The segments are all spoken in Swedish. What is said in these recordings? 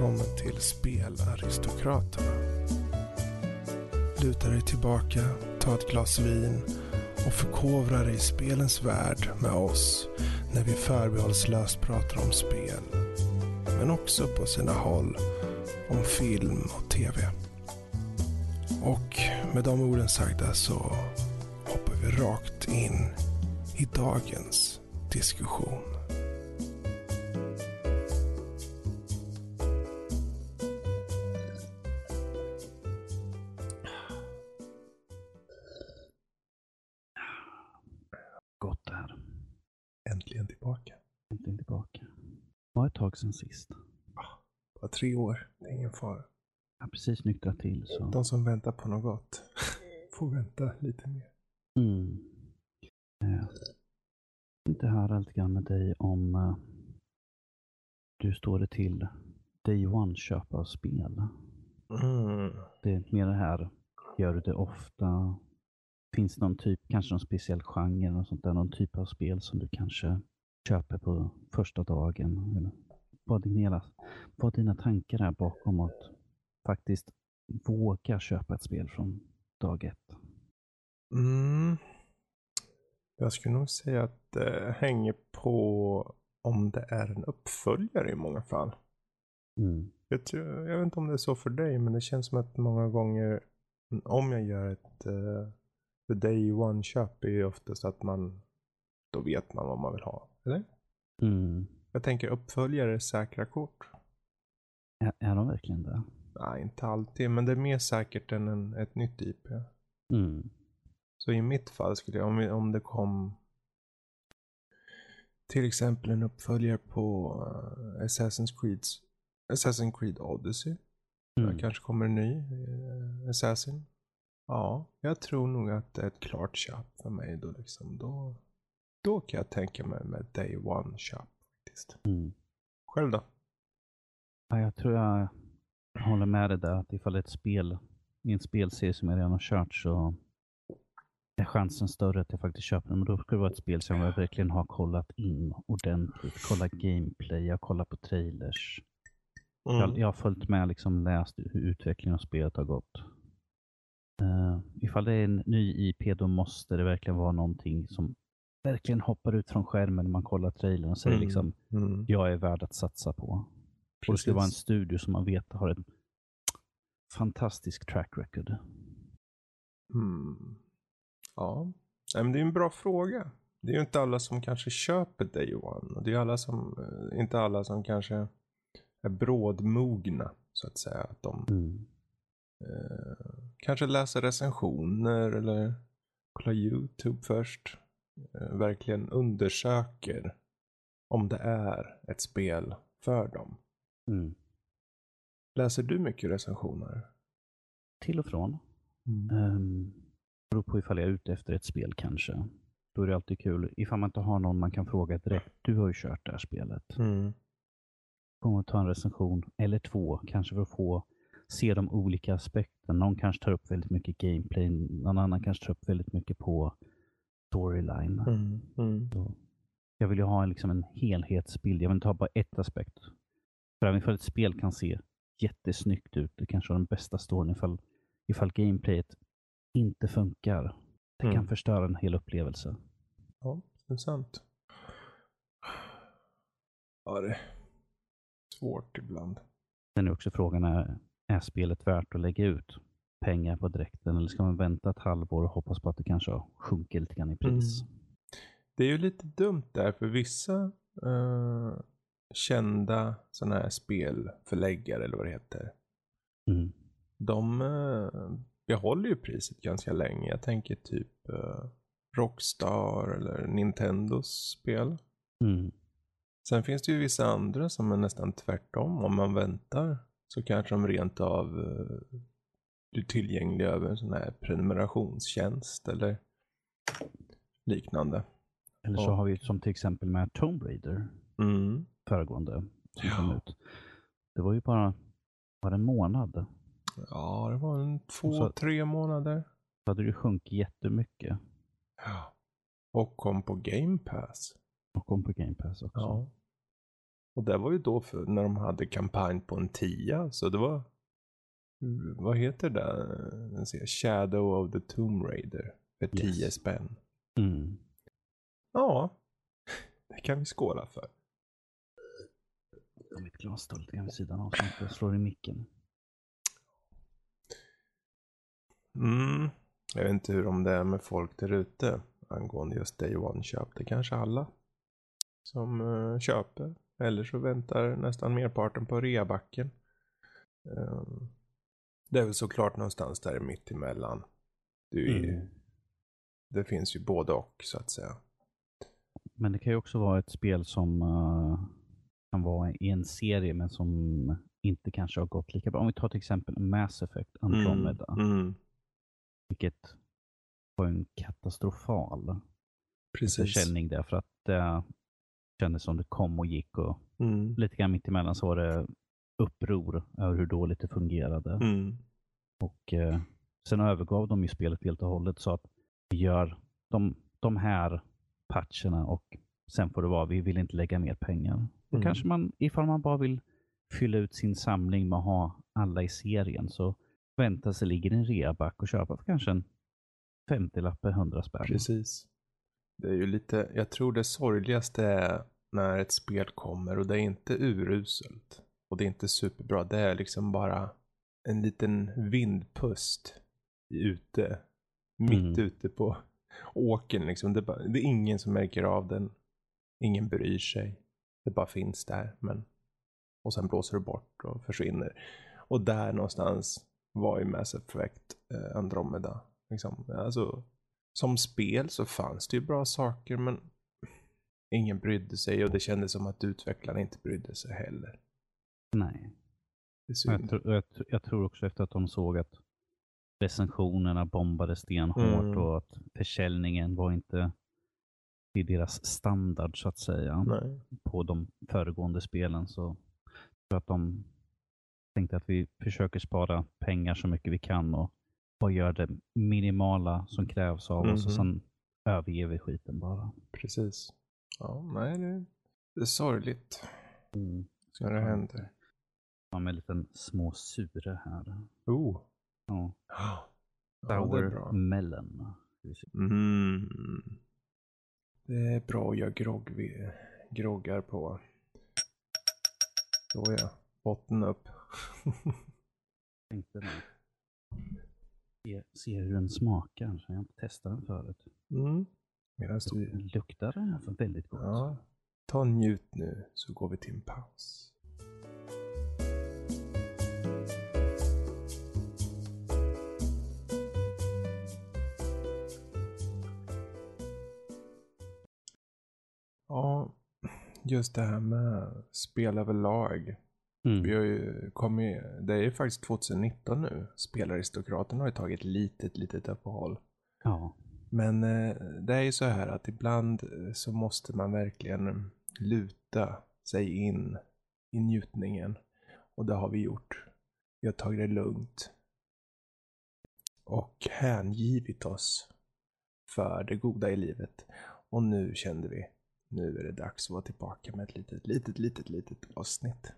välkommen till Spelaristokraterna. Luta dig tillbaka, ta ett glas vin och förkovra dig i spelens värld med oss när vi förbehållslöst pratar om spel. Men också på sina håll om film och tv. Och med de orden sagda så hoppar vi rakt in i dagens diskussion. Sedan sist. Bara tre år, det är ingen fara. Jag har precis nyktrat till så. De som väntar på något får vänta lite mer. Mm. Eh, Jag tänkte höra lite grann med dig om eh, du står det till Day One-köp av spel. Mm. Det är mer det här, gör du det ofta? Finns det någon typ, kanske någon speciell genre, något sånt där, någon typ av spel som du kanske köper på första dagen? Eller din hela, vad dina tankar är bakom att faktiskt våga köpa ett spel från dag ett? Mm. Jag skulle nog säga att det hänger på om det är en uppföljare i många fall. Mm. Jag, tror, jag vet inte om det är så för dig, men det känns som att många gånger om jag gör ett uh, the day one köp är ju oftast att man då vet man vad man vill ha. Eller? Mm. Jag tänker uppföljare säkra kort. Är, är de verkligen det? Nej, inte alltid, men det är mer säkert än en, ett nytt IP. Mm. Så i mitt fall skulle jag, om, om det kom till exempel en uppföljare på uh, Assassin's Creed Assassin's Creed Odyssey. Mm. Det kanske kommer en ny uh, Assassin. Ja, jag tror nog att det är ett klart köp för mig då liksom. Då, då kan jag tänka mig med Day One köp faktiskt. Mm. Själv då? Ja, jag tror jag håller med dig där att ifall det är ett spel i en spelserie som jag redan har kört så är chansen större att jag faktiskt köper den. Men då ska det vara ett spel som jag verkligen har kollat in ordentligt. Kollat gameplay, jag har kollat på trailers. Mm. Jag, jag har följt med, liksom läst hur utvecklingen av spelet har gått. Uh, ifall det är en ny IP då måste det verkligen vara någonting som verkligen hoppar ut från skärmen när man kollar trailern och säger Mm. liksom Mm. jag är värd att satsa på. Och det ska vara en Precis. studio som man vet har en fantastisk track record. Mm. Ja, men det är en bra fråga. Det är ju inte alla som kanske köper Day One. Och det är alla som, eh, inte alla som kanske är brådmogna så att säga. Att de Mm. eh, kanske läser recensioner eller kollar YouTube först. Eh, verkligen undersöker om det är ett spel för dem. Mm. Läser du mycket recensioner? Till och från. Mm. Um, beror på ifall jag är ute efter ett spel kanske. Då är det alltid kul ifall man inte har någon man kan fråga direkt. Du har ju kört det här spelet. Mm. Kommer att ta en recension eller två kanske för att få se de olika aspekterna. Någon kanske tar upp väldigt mycket gameplay. Någon annan kanske tar upp väldigt mycket på storyline. Mm. Mm. Så jag vill ju ha en, liksom en helhetsbild. Jag vill inte ha bara ett aspekt. För även ifall ett spel kan se jättesnyggt ut, det kanske har den bästa storyn, ifall, ifall gameplayet inte funkar, det Mm. kan förstöra en hel upplevelse. Ja, det är sant. Ja, det är svårt ibland. Sen är också frågan, är, är spelet värt att lägga ut pengar på direkten eller ska man vänta ett halvår och hoppas på att det kanske har sjunkit lite grann i pris? Det är ju lite dumt där för vissa eh, kända sådana här spelförläggare eller vad det heter. Mm. De eh, behåller ju priset ganska länge. Jag tänker typ eh, Rockstar eller Nintendos spel. Mm. Sen finns det ju vissa andra som är nästan tvärtom. Om man väntar så kanske de rent av blir tillgängliga över en sån här prenumerationstjänst eller liknande. Eller så Ja. har vi som till exempel med Tomb Raider, Mm. föregående, som Ja. kom ut. Det var ju bara, bara en månad. Ja, det var en två, Så- tre månader. Så hade det sjunkit jättemycket. Ja. Och kom på Game Pass. Och kom på Game Pass också. Ja. Och det var ju då för, när de hade kampanj på en tia. Så det var, vad heter det? Shadow of the Tomb Raider. För 10 Yes. spänn. Mm. Ja, det kan vi skåla för. Mitt glas står lite grann vid sidan av så jag slår i micken. Mm. Jag vet inte hur om det är med folk där ute angående just Day One-köp. Det kanske alla som eh, köper. Eller så väntar nästan merparten på reabacken. Um, det är väl såklart någonstans där mitt emellan. Det, är ju, Mm. det finns ju både och så att säga. Men det kan ju också vara ett spel som eh, kan vara i en serie men som inte kanske har gått lika bra. Om vi tar till exempel Mass Effect Andromeda. Mm, mm, Vilket var en katastrofal precis. försäljning där för att det kändes som det kom och gick och Mm, lite grann mitt emellan så var det uppror över hur dåligt det fungerade. mm, Och eh, sen övergav de ju spelet helt och hållet så att vi gör de, de här patcherna och sen får det vara, vi vill inte lägga mer pengar. Då Mm. kanske man, ifall man bara vill fylla ut sin samling med att ha alla i serien så vänta sig ligger en reaback och köpa för kanske en 50-lapp, 100 spänn. precis. Det är ju lite, jag tror det sorgligaste är när ett spel kommer och det är inte uruselt. Och det är inte superbra. Det är liksom bara en liten vindpust ute. Mitt Mm. ute på åkern liksom. Det är, bara, det är ingen som märker av den. Ingen bryr sig. Det bara finns där. Men... Och sen blåser det bort och försvinner. Och där någonstans var ju Mass Effect eh, Andromeda. Liksom. Alltså, som spel så fanns det ju bra saker men ingen brydde sig och det kändes som att utvecklarna inte brydde sig heller. Nej. Jag, tror- jag, tror- jag tror också efter att de såg att recensionerna bombade stenhårt Mm. och att försäljningen var inte i deras standard så att säga Nej. på de föregående spelen så tror att de tänkte att vi försöker spara pengar så mycket vi kan och bara gör det minimala som krävs av oss och Mhm. sen överger vi skiten bara. Precis. Ja, nej det, det är sorgligt Mm. när det händer. Ja, med en liten små sure här. Oh. Ja. Ja, Sour bra. melon. Mm. Det är bra att göra grogg groggar på. Så ja, botten upp. Tänkte det. Se, se hur den smakar. Så jag har inte testat den förut. mm. Medan du, luktar den väldigt gott. ja, ta njut nu så går vi till en paus. Just det här med spel överlag. Mm. Vi har ju kommit, det är ju faktiskt 2019 nu. Spelaristokraten har ju tagit litet, litet uppehåll. Ja. Men eh, det är ju så här att ibland eh, så måste man verkligen luta sig in i njutningen. Och det har vi gjort. Vi har tagit det lugnt. Och hängivit oss för det goda i livet. Och nu kände vi, nu är det dags att vara tillbaka med ett litet, litet, litet, litet avsnitt.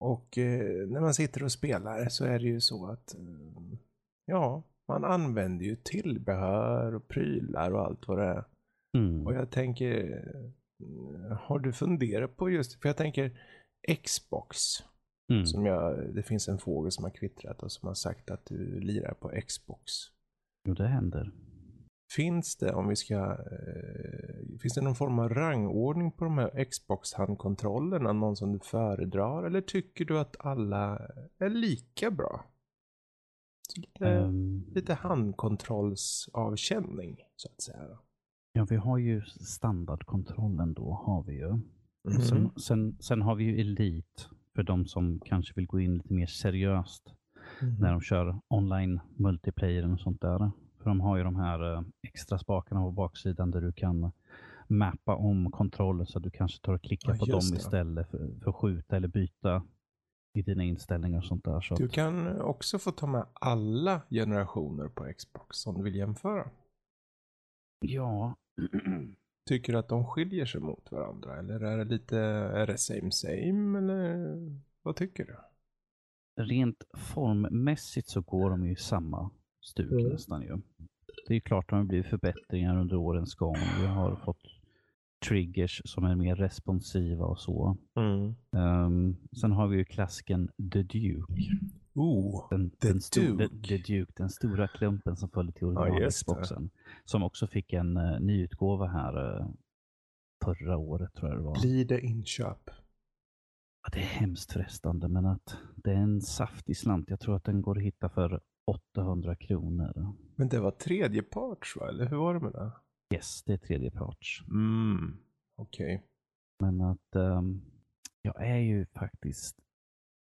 Och eh, när man sitter och spelar så är det ju så att, eh, ja, man använder ju tillbehör och prylar och allt vad det är. Mm. Och jag tänker, eh, har du funderat på just, för jag tänker Xbox, Mm. som jag, det finns en fågel som har kvittrat och som har sagt att du lirar på Xbox. Jo, det händer. Finns det, om vi ska, eh, finns det någon form av rangordning på de här Xbox-handkontrollerna? Någon som du föredrar? Eller tycker du att alla är lika bra? Så lite, Ehm, lite handkontrollsavkänning, så att säga. ja, vi har ju standardkontrollen då, har vi ju. Mhm. Sen, sen, sen har vi ju Elite för de som kanske vill gå in lite mer seriöst Mhm. när de kör online multiplayer och sånt där. För de har ju de här eh, extra spakarna på baksidan där du kan mappa om kontrollen så att du kanske tar och klickar Ja, på dem det. istället för, för att skjuta eller byta i dina inställningar och sånt där. Så Du kan också få ta med alla generationer på Xbox om du vill jämföra. ja, Tycker du att de skiljer sig mot varandra? Eller är det lite, är det same same? Eller vad tycker du? Rent formmässigt så går de ju samma stuk Mm. nästan ju. Det är ju klart att det har blivit förbättringar under årens gång. Vi har fått triggers som är mer responsiva och så. Mm. Ehm, sen har vi ju klasken The Duke. Oh, Den, The den, Duke. The, The Duke, den stora klumpen som följde till Ja, original just det. Xboxen. Som också fick en uh, nyutgåva här eh, förra året tror jag det var. blir det inköp? Ja, det är hemskt frestande men att det är en saftig slant. Jag tror att den går att hitta för 800 kronor. Men det var tredjeparts va? Eller hur var det med det? Yes, det är tredjeparts. Mm, okej. Men att ehm, jag är ju faktiskt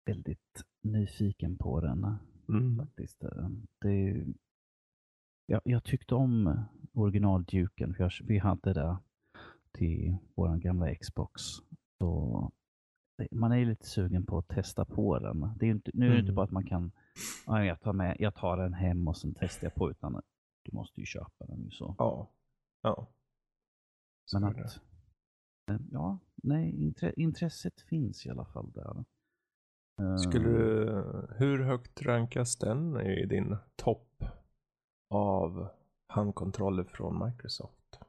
väldigt nyfiken på den. Mm. faktiskt. Eh, Det jag, jag tyckte om originalduken, för jag, vi hade det till vår gamla Xbox. Så man är ju lite sugen på att testa på den. Det är ju inte, nu är det inte Mm. bara att man kan, ja, jag, tar med, jag tar den hem och sen testar jag på, utan du måste ju köpa den. Så. Ja. Ja. Så Men att, eh, ja, nej, intre, intresset finns i alla fall där. Eh, Skulle du, hur högt rankas den i din topp av handkontroller från Microsoft?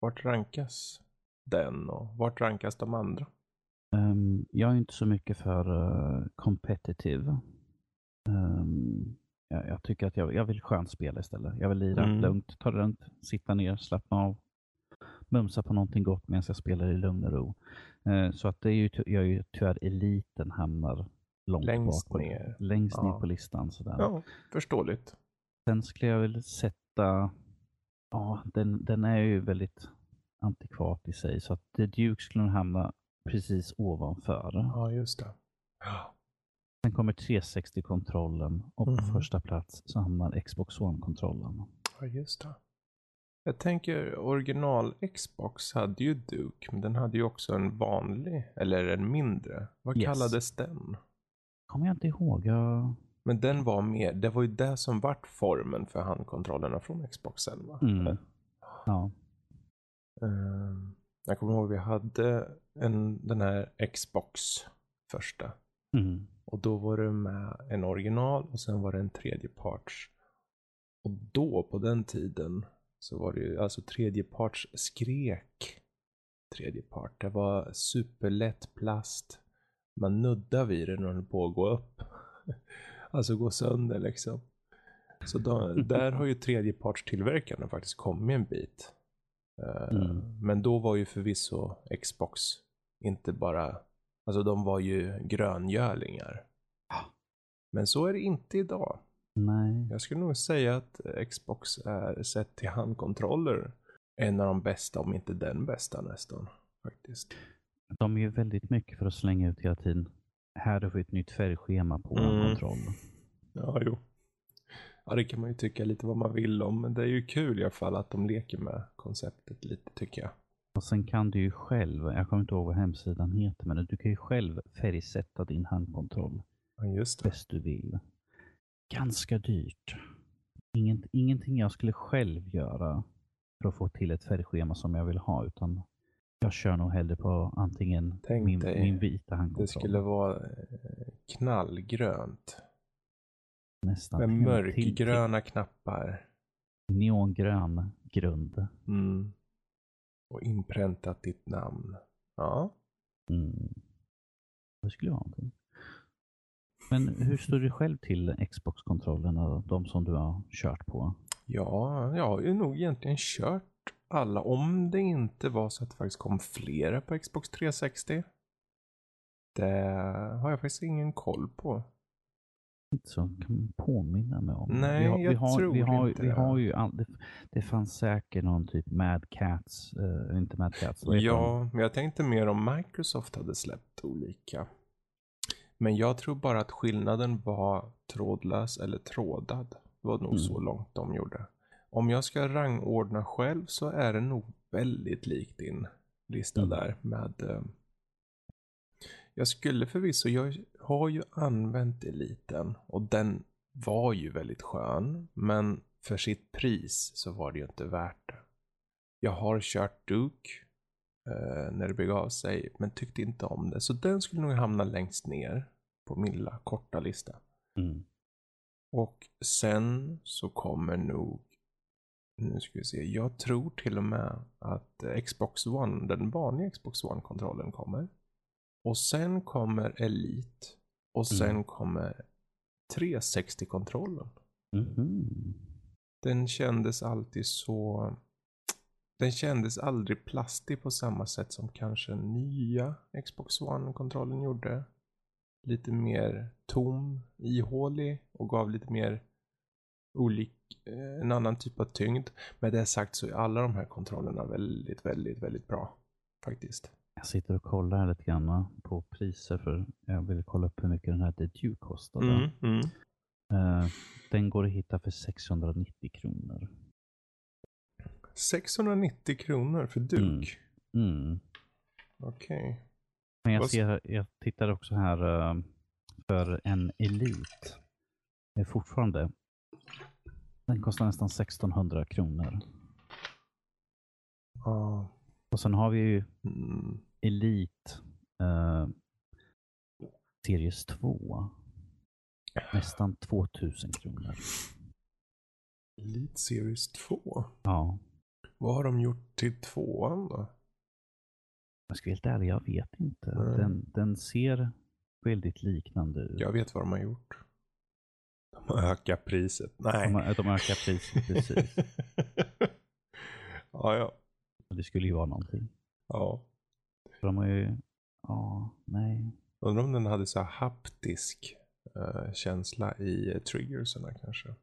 Vart rankas den och vart rankas de andra? Ehm, jag är inte så mycket för uh, competitive. Ehm, jag, jag tycker att jag, jag vill skönt spela istället. Jag vill lira Mm. lugnt, ta det lugnt, sitta ner, slappna av, mumsa på någonting gott medan jag spelar i lugn och ro. Eh, så att det är ju, jag är ju tyvärr eliten hamnar långt Längst bak. ner. Längst ner Ja. på listan. Sådär. Ja, förståeligt. Sen skulle jag väl sätta, ja den, den är ju väldigt antikvat i sig så att The Duke skulle nog hamna precis ovanför. Ja, just det. Ja. Sen kommer 360-kontrollen och på Mhm. första plats så hamnar Xbox One-kontrollen. Ja, just det. Jag tänker original Xbox hade ju Duke, men den hade ju också en vanlig, eller en mindre. Vad Yes. kallades den? Kommer jag inte ihåg. Jag... Men den var mer, det var ju det som vart formen för handkontrollerna från Xboxen va? Mm. Ja. Ehm, jag kommer ihåg vi hade en, den här Xbox första. Mm. Och då var det med en original och sen var det en tredjeparts. Och då på den tiden så var det ju alltså tredjeparts skrek. Tredjepart. Det var superlätt plast. Man nuddar vid den och den på att gå upp. Alltså gå sönder liksom. Så då, där har ju tredjepartstillverkarna faktiskt kommit en bit. Eh, Mm. Men då var ju förvisso Xbox inte bara, alltså de var ju gröngölingar. Men så är det inte idag. Nej. Jag skulle nog säga att Xbox är sett till handkontroller en av de bästa, om inte den bästa nästan. Faktiskt. De är ju väldigt mycket för att slänga ut hela tiden. Här har vi ett nytt färgschema på mm. kontroll. Ja, jo. Ja, det kan man ju tycka lite vad man vill om, men det är ju kul i alla fall att de leker med konceptet lite tycker jag. Och sen kan du ju själv, jag kommer inte ihåg vad hemsidan heter, men du kan ju själv färgsätta din handkontroll just det. bäst du vill. Ganska dyrt. Inget, ingenting jag skulle själv göra för att få till ett färgschema som jag vill ha, utan jag kör nog hellre på antingen Tänk min, dig, min vita handkontroll. Det skulle vara eh, knallgrönt. nästan Med till- till- mörkgröna knappar. Neongrön grund. Mm. Och inpräntat ditt namn. Ja. Mm. Det skulle vara någonting. Men hur står du själv till Xbox-kontrollen och de som du har kört på? Ja, jag har ju nog egentligen kört alla. Om det inte var så att det faktiskt kom flera på Xbox 360. Det har jag faktiskt ingen koll på. Inte så kan påminna mig om. Nej, vi har, jag vi har, tror vi har, inte vi har ju all, det, det fanns säkert någon typ Mad Cats, eh, inte Mad Cats? Ja, men jag tänkte mer om Microsoft hade släppt olika. Men jag tror bara att skillnaden var trådlös eller trådad. Det var nog Mm. så långt de gjorde. Om jag ska rangordna själv så är det nog väldigt likt din lista Mm. där med eh, jag skulle förvisso, jag har ju använt eliten och den var ju väldigt skön. Men för sitt pris så var det ju inte värt det. Jag har kört Duke eh, när det begav sig, men tyckte inte om det. Så den skulle nog hamna längst ner på min lilla korta lista. Mm. Och sen så kommer nog, nu ska vi se, jag tror till och med att Xbox One, den vanliga Xbox One-kontrollen kommer. Och sen kommer Elite. Och sen Mm. kommer 360-kontrollen. Mhm. Den kändes alltid så... Den kändes aldrig plastig på samma sätt som kanske nya Xbox One-kontrollen gjorde. Lite mer tom, ihålig och gav lite mer olik, eh, en annan typ av tyngd. Med det sagt så är alla de här kontrollerna väldigt, väldigt, väldigt bra. Faktiskt. Jag sitter och kollar här lite grann på priser för jag vill kolla upp hur mycket den här The Duke kostade. Mm, mm. Eh, den går att hitta för 690 kronor. 690 kronor för Duke. Mm. Okej. Men jag, ser, jag tittar också här eh, för en Elite. Det är fortfarande. Den kostar nästan 1600 kronor. Ja. Och sen har vi ju Mm. Elite eh, Series 2. Nästan 2000 kronor. Elite Series 2. Ja, Vad har de gjort till tvåan då? jag ska vara helt ärlig, jag vet inte. Den, den ser väldigt liknande ut. Jag vet vad de har gjort. De har ökat priset. Nej. De, har- de ökar priset precis. ja, ja. Det skulle ju vara någonting. ja. För de har ju, ja, nej. Undrar om den hade så här haptisk eh, känsla i uh, triggerserna kanske.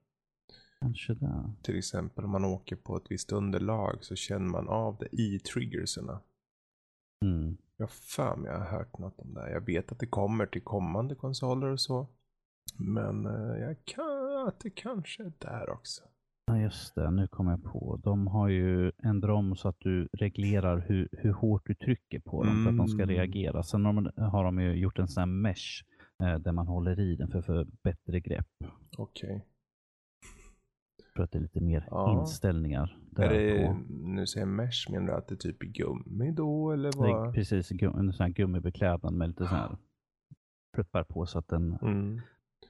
Kanske det. Till exempel om man åker på ett visst underlag så känner man av det i triggerserna. Mm. Jag för mig jag har hört något om det. Jag vet att det kommer till kommande konsoler och så. Men eh, jag kan att det kanske är där också. Ja, just det. Nu kommer jag på. De har ju ändrat om så att du reglerar hur, hur hårt du trycker på dem för att de ska Mm. reagera. Sen har, de ju gjort en sån här mesh eh, där man håller i den för, för bättre grepp. Okej. För att det är lite mer Ja. inställningar. Är Där det, på. nu säger mesh, menar du att det är typ gummi då eller Det är vad? precis gu- en sån här gummibeklädnad med lite sån här pluppar på så att den, Mm.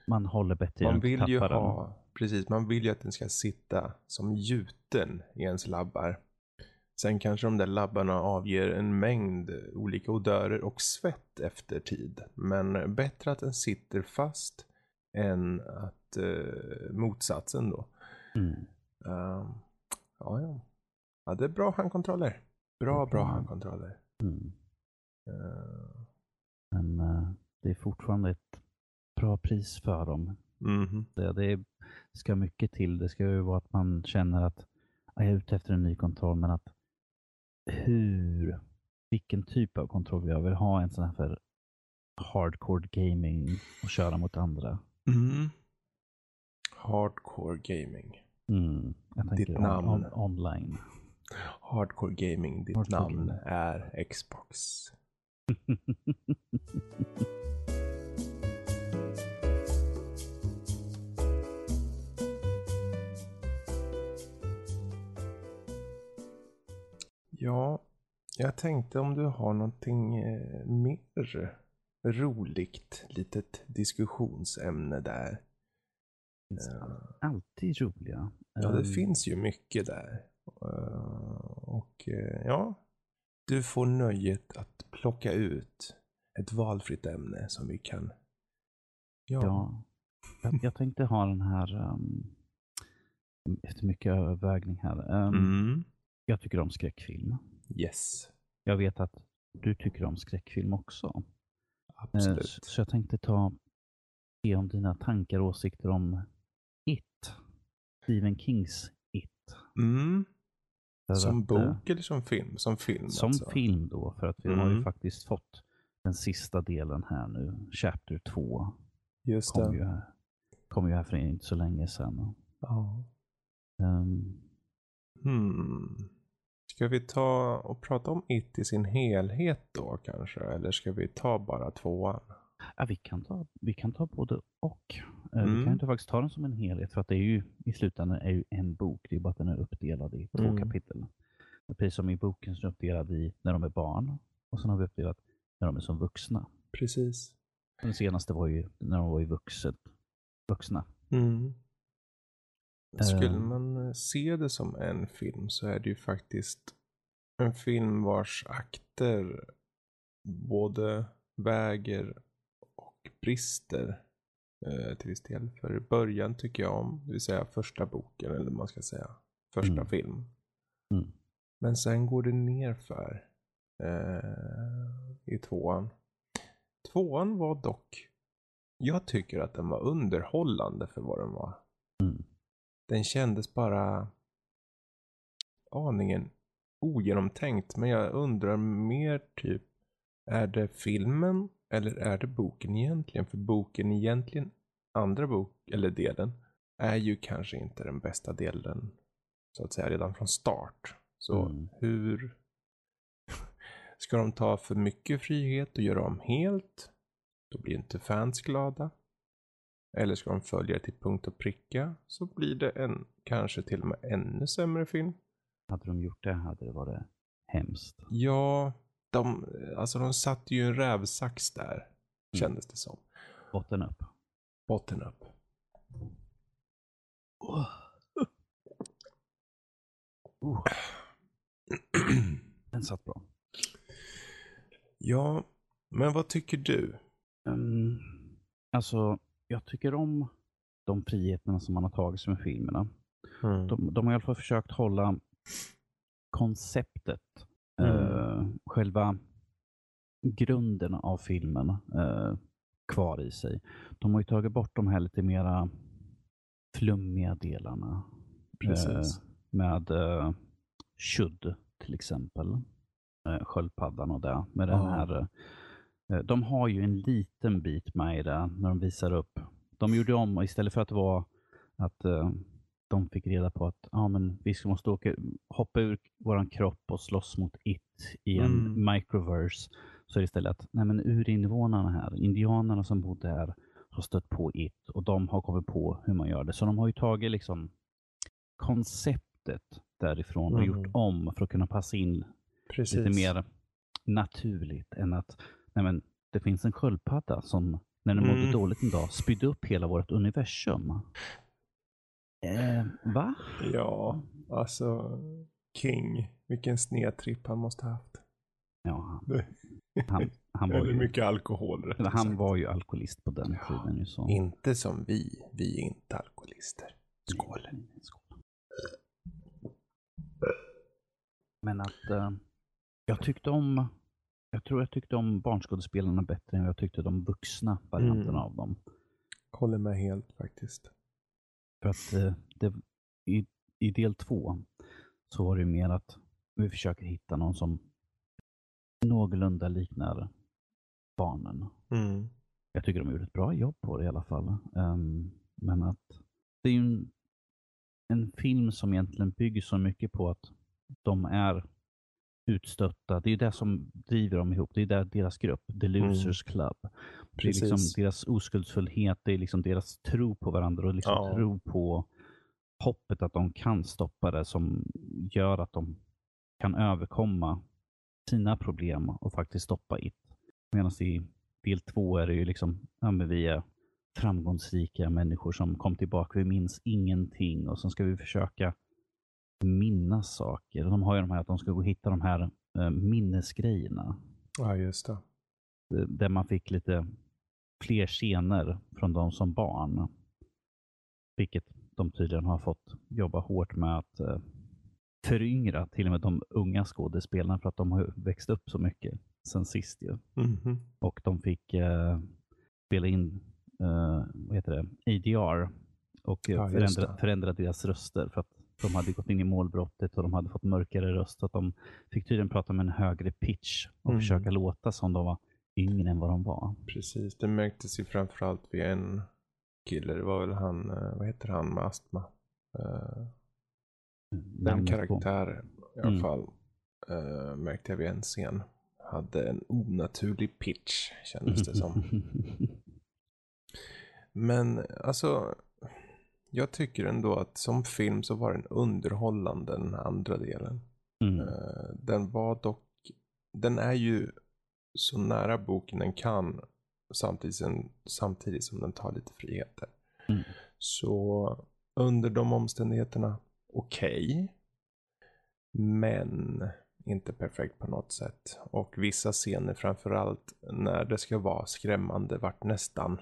man håller bättre i Man vill ju tappar den. Precis, man vill ju att den ska sitta som gjuten i ens labbar. Sen kanske de där labbarna avger en mängd olika odörer och svett efter tid. Men bättre att den sitter fast än att eh, motsatsen då. Mm. Ehm, ja, ja. Ja, det är bra handkontroller. Bra, bra handkontroller. Mm. Ehm, Men eh, det är fortfarande ett bra pris för dem. Mhm. Det, det ska mycket till. Det ska ju vara att man känner att "Ja, jag är ute efter en ny kontroll, men att hur, vilken typ av kontroll jag vill ha en sån här för hardcore gaming och köra mot andra. Mm. Hardcore gaming. Mm. Ditt on, namn. on, online. Hardcore gaming, ditt Hardcore namn gaming. är Xbox. Ja, jag tänkte om du har någonting eh, mer roligt, litet diskussionsämne där. finns Eh, alltid roliga. Ja, det Ehm, finns ju mycket där. Eh, Och ja, du får nöjet att plocka ut ett valfritt ämne som vi kan... Ja. Ja, jag, tänkte ha den här, ehm, efter mycket övervägning här. Ehm, Mm. Jag tycker om skräckfilm. Yes, Jag vet att du tycker om skräckfilm också. Eh, absolut. Så, så jag tänkte ta se om dina tankar och åsikter om It. Stephen Kings It. Mm. Som att, eh, bok eller som film? Som film Som alltså. film då, för att vi har ju Mm. faktiskt fått den sista delen här nu. Chapter 2 Just kom det. ju, här- kom ju här för inte så länge sedan. Ja. Ehm, Hmm. Ska vi ta och prata om It i sin helhet då kanske? Eller ska vi ta bara tvåan? Ja, vi, kan ta, vi kan ta både och. Eh, Vi Mm. kan inte faktiskt ta den som en helhet för att det är ju i slutändan är ju en bok. Det är bara att den är uppdelad i två Mm. kapitel. Precis som i boken så är uppdelad i när de är barn och sen har vi uppdelat när de är som vuxna. Precis. Den senaste var ju när de var i vuxet, vuxna. Mm. Skulle Eh. man se det som en film så är det ju faktiskt en film vars akter både väger och brister eh, till viss del. För i början tycker jag om, det vill säga första boken eller man ska säga, första Mm. film. Mm. Men sen går det ner för eh, i tvåan. Tvåan var dock, jag tycker att den var underhållande för vad den var. Mm. Den kändes bara aningen ogenomtänkt. Men jag undrar mer typ, är det filmen eller är det boken egentligen? För boken egentligen, andra bok, eller delen, är ju kanske inte den bästa delen, så att säga, redan från start. Så Mm. hur ska de ta för mycket frihet och göra om helt? Då blir inte fans glada. Eller ska de följa det till punkt och pricka så blir det en kanske till och med ännu sämre film. Hade de gjort det hade det varit hemskt. Ja, de, alltså de satte ju en rävsax där, kändes det som. Botten upp. Botten upp. Oh, den satt bra. ja, men vad tycker du? Um, alltså, jag tycker om de friheterna som man har tagit sig med filmerna. Mm. De, de har i alla fall försökt hålla konceptet, Mm. eh, själva grunden av filmen eh, kvar i sig. De har ju tagit bort de här lite mera flummiga delarna. Precis. Eh, med eh, Shud till exempel. Eh, sköldpaddan och det. Med den här, eh, de har ju en liten bit med i det när de visar upp. De gjorde om, istället för att det var att eh, de fick reda på att ja, men vi måste åka, hoppa ur våran kropp och slåss mot it i en Mm. microverse. Så är det istället att nej, men urinvånarna här, indianerna som bodde här, har stött på it och de har kommit på hur man gör det. Så de har ju tagit liksom konceptet därifrån och Mm. gjort om för att kunna passa in Precis. lite mer naturligt än att nej men, det finns en sköldpadda som när den mådde Mm. dåligt en dag spydde upp hela vårt universum. Eh, va? Ja, alltså King. Vilken snedtripp han måste ha haft. Ja, Det- han, han, var ju, mycket alkohol eller han sagt. var ju alkoholist på den tiden. Ju så. Inte som vi. Vi är inte alkoholister. Skål. Skål. Men att eh, jag tyckte om jag tror jag tyckte om barnskådespelarna bättre än jag tyckte de vuxna varianterna Mm. av dem. Håller med helt faktiskt. För att eh, det, i, i del två så var det ju mer att vi försöker hitta någon som någorlunda liknar barnen. Mm. Jag tycker de gjorde ett bra jobb på det i alla fall. Ehm, men att det är ju en, en film som egentligen bygger så mycket på att de är utstötta. Det är det som driver dem ihop. Det är där deras grupp, The Losers Club. Det är liksom deras oskuldsfullhet, det är liksom deras tro på varandra och liksom Ja. tro på hoppet att de kan stoppa det som gör att de kan överkomma sina problem och faktiskt stoppa it. Medan i del två är det ju liksom, ja men vi är framgångsrika människor som kom tillbaka, vi minns ingenting och så ska vi försöka minnas saker. De har ju de här att de ska gå och hitta de här eh, minnesgrejerna. Ja, just det. Eh, Där man fick lite fler scener från de som barn. Vilket de tydligen har fått jobba hårt med att eh, föryngra till och med de unga skådespelarna för att de har växt upp så mycket sen sist ju. Mhm. Och de fick eh, spela in eh, vad heter det? ADR och Ja, förändra, förändra deras röster för att de hade gått in i målbrottet och de hade fått mörkare röst. Att de fick tydligen prata med en högre pitch och Mm. försöka låta som de var yngre än vad de var. Precis. Det märktes ju framförallt vid en kille. Det var väl han, eh, vad heter han med astma? Eh, Den Namnet på- karaktären i alla Mm. fall eh, märkte jag vid en scen. Hade en onaturlig pitch kändes det som. Men alltså, jag tycker ändå att som film så var den underhållande den andra delen. Mm. Eh, Den var dock, den är ju så nära boken den kan samtidigt, samtidigt som den tar lite friheter. Mm. Så under de omständigheterna, okej. men inte perfekt på något sätt. Och vissa scener, framförallt när det ska vara skrämmande, vart nästan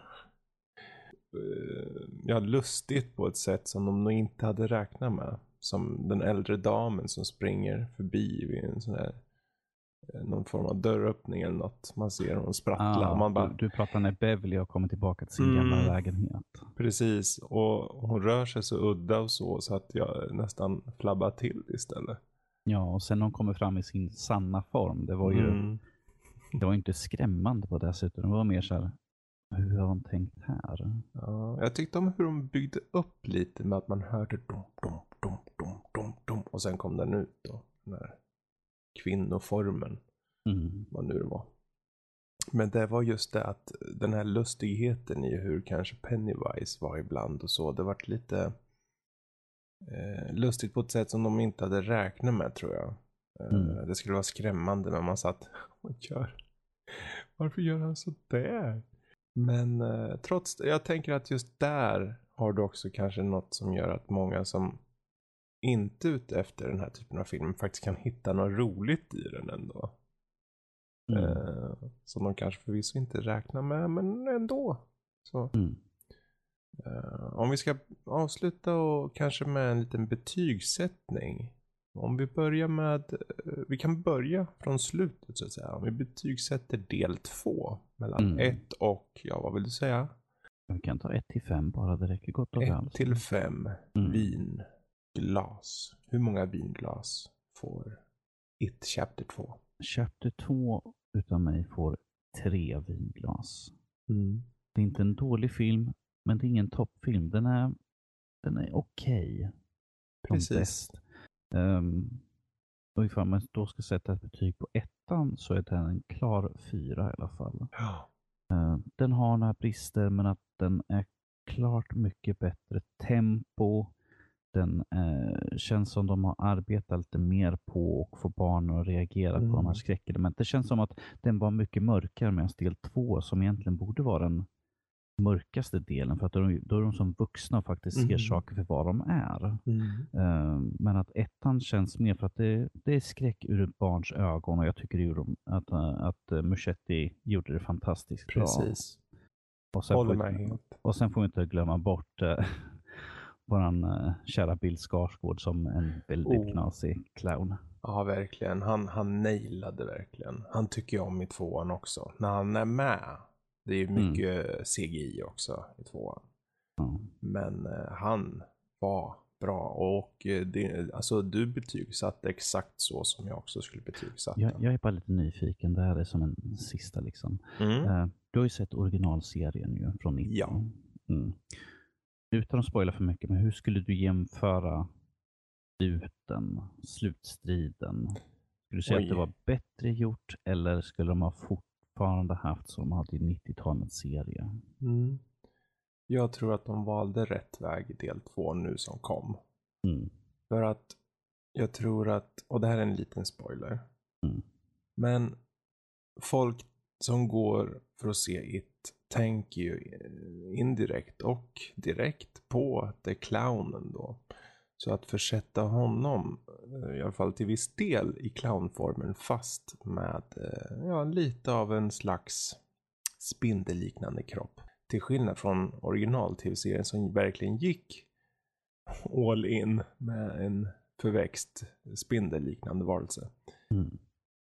ja, lustigt på ett sätt som de nog inte hade räknat med. Som den äldre damen som springer förbi vid en sån här eh, någon form av dörröppning eller något. Man ser hon sprattla. Ah, man bara, du, du pratar när Beverly har kommit tillbaka till sin Mm. gamla lägenhet. Precis, och hon rör sig så udda och så, så att jag nästan flabbar till istället. Ja, och sen när hon kommer fram i sin sanna form. Det var ju Mm. det var inte skrämmande på det sättet. Det var mer så här, hur har de tänkt här? Ja, jag tyckte om hur de byggde upp lite med att man hörde dum, dum, dum, dum, dum, dum och sen kom den ut då. Den här kvinnoformen, Mm. vad nu det var. Men det var just det att den här lustigheten i hur kanske Pennywise var ibland och så. Det vart lite eh, lustigt på ett sätt som de inte hade räknat med tror jag. Eh, Mm. Det skulle vara skrämmande men man satt och gör. Varför gör han så där? Men eh, trots jag tänker att just där har du också kanske något som gör att många som inte ute efter den här typen av film faktiskt kan hitta något roligt i den ändå. Mm. Eh, som de kanske förvisso inte räknar med, men ändå. Så, Mm. eh, om vi ska avsluta och kanske med en liten betygssättning. Om vi börjar med, eh, vi kan börja från slutet så att säga. Om vi betygsätter del två mellan Mm. ett och, ja vad vill du säga? Vi kan ta ett till fem bara, det räcker gott och väl. Ett till fem Mm. vinglas. Hur många vinglas får It Chapter 2? Chapter 2 utav mig får tre vinglas. Det är inte en dålig film, men det är ingen toppfilm. Den är, den är okej. som Precis. bäst. Um, och ifall man då ska sätta ett betyg på ettan så är den en klar fyra i alla fall. Ja. Eh, den har några brister men att den är klart mycket bättre tempo. Den eh, känns som de har arbetat lite mer på att få barnen att reagera på de Mm. här skräckelementen. Det känns som att den var mycket mörkare medan del två som egentligen borde vara den mörkaste delen för att då är de, då är de som vuxna och faktiskt ser Mm. saker för vad de är. Mm. Eh, Men att ettan känns mer för att det, det är skräck ur ett barns ögon och jag tycker att, eh, att eh, Muschetti gjorde det fantastiskt bra. Precis. Och sen, Håller får, vi- helt. och sen får vi inte glömma bort eh, våran eh, kära Bill Skarsgård som en väldigt Oh. knasig clown. Ja, verkligen. Han, han nailade verkligen. Han tycker jag om i tvåan också. När han är med. Det är ju Mm. mycket CGI också i tvåan. Ja. Men eh, han var bra. Och eh, det, alltså du betygsatte exakt så som jag också skulle betygsätta. Jag, jag är bara lite nyfiken. Det här är som en sista liksom. Mm. Eh, Du har ju sett originalserien ju från 90. Ja. Mm. Utan att spoila för mycket, men hur skulle du jämföra sluten, slutstriden? Skulle du säga Oj. att det var bättre gjort eller skulle de ha fortfarande haft som de hade i 90-talets serie? Mm. Jag tror att de valde rätt väg i del två nu som kom. Mm. För att jag tror att, och det här är en liten spoiler. Mm. Men folk som går för att se It tänker ju indirekt och direkt på är clownen då. Så att försätta honom, eh, i alla fall till viss del, i clownformen fast med eh, ja, lite av en slags spindelliknande kropp. Till skillnad från original-tv-serien som verkligen gick all in med en förväxt spindelliknande varelse. Mm.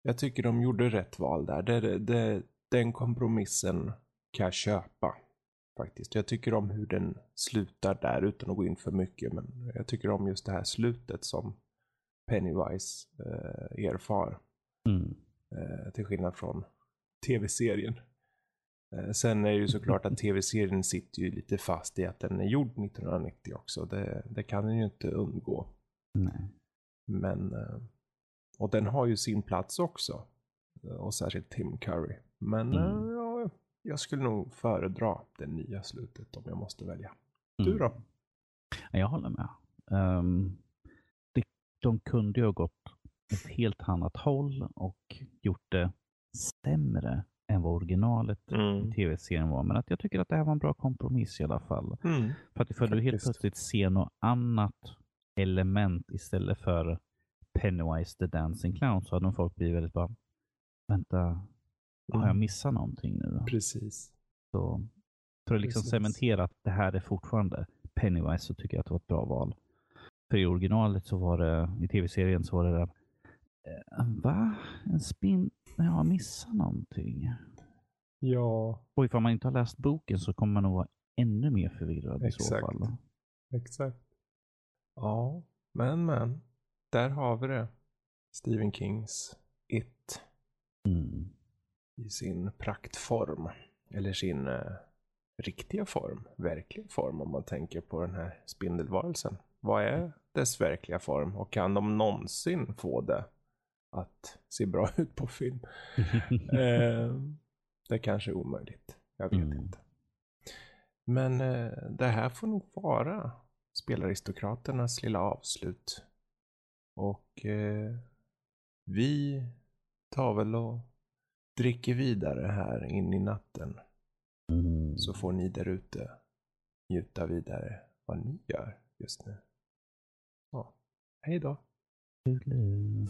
Jag tycker de gjorde rätt val där. Det, det, den kompromissen kan jag köpa. Faktiskt. Jag tycker om hur den slutar där utan att gå in för mycket. Men jag tycker om just det här slutet som Pennywise eh, erfar. Mm. Eh, till skillnad från tv-serien. Eh, sen är det ju såklart att tv-serien sitter ju lite fast i att den är gjord 1990 också. Det, det kan den ju inte undgå. Nej. Men, eh, och den har ju sin plats också. Eh, Och särskilt Tim Curry. Men Mm. ja, jag skulle nog föredra det nya slutet om jag måste välja. Du Mm. då? Ja, Jag håller med. Um, det, de kunde ju ha gått ett helt annat håll och gjort det sämre än vad originalet Mm. i tv-serien var. Men att jag tycker att det här var en bra kompromiss i alla fall. Mm. För att ifall du helt plötsligt ser något annat element istället för Pennywise the Dancing Clown så hade nog folk blivit väldigt bara, vänta, har jag Mm. missat någonting nu? då?" Precis. Så för att liksom Precis. cementera att det här är fortfarande Pennywise så tycker jag att det var ett bra val. För i originalet så var det, i tv-serien så var det där, va? En spin? Jag har missat någonting. Ja, Och ifall man inte har läst boken så kommer man nog vara ännu mer förvirrad i så Exakt. fall. exakt. Ja, men men. Där har vi det. Stephen Kings It Mm. i sin praktform. Eller sin eh, riktiga form. Verkliga form om man tänker på den här spindelvarelsen. Vad är dess verkliga form? Och kan de någonsin få det att se bra ut på film? eh, det kanske är omöjligt. Jag vet Mm. inte. Men eh, det här får nog vara Spelaristokraternas lilla avslut. Och eh, vi tar väl och dricker vidare här in i natten. Mm. Så får ni där ute njuta vidare vad ni gör just nu. Ja, hej då. Toodaloo.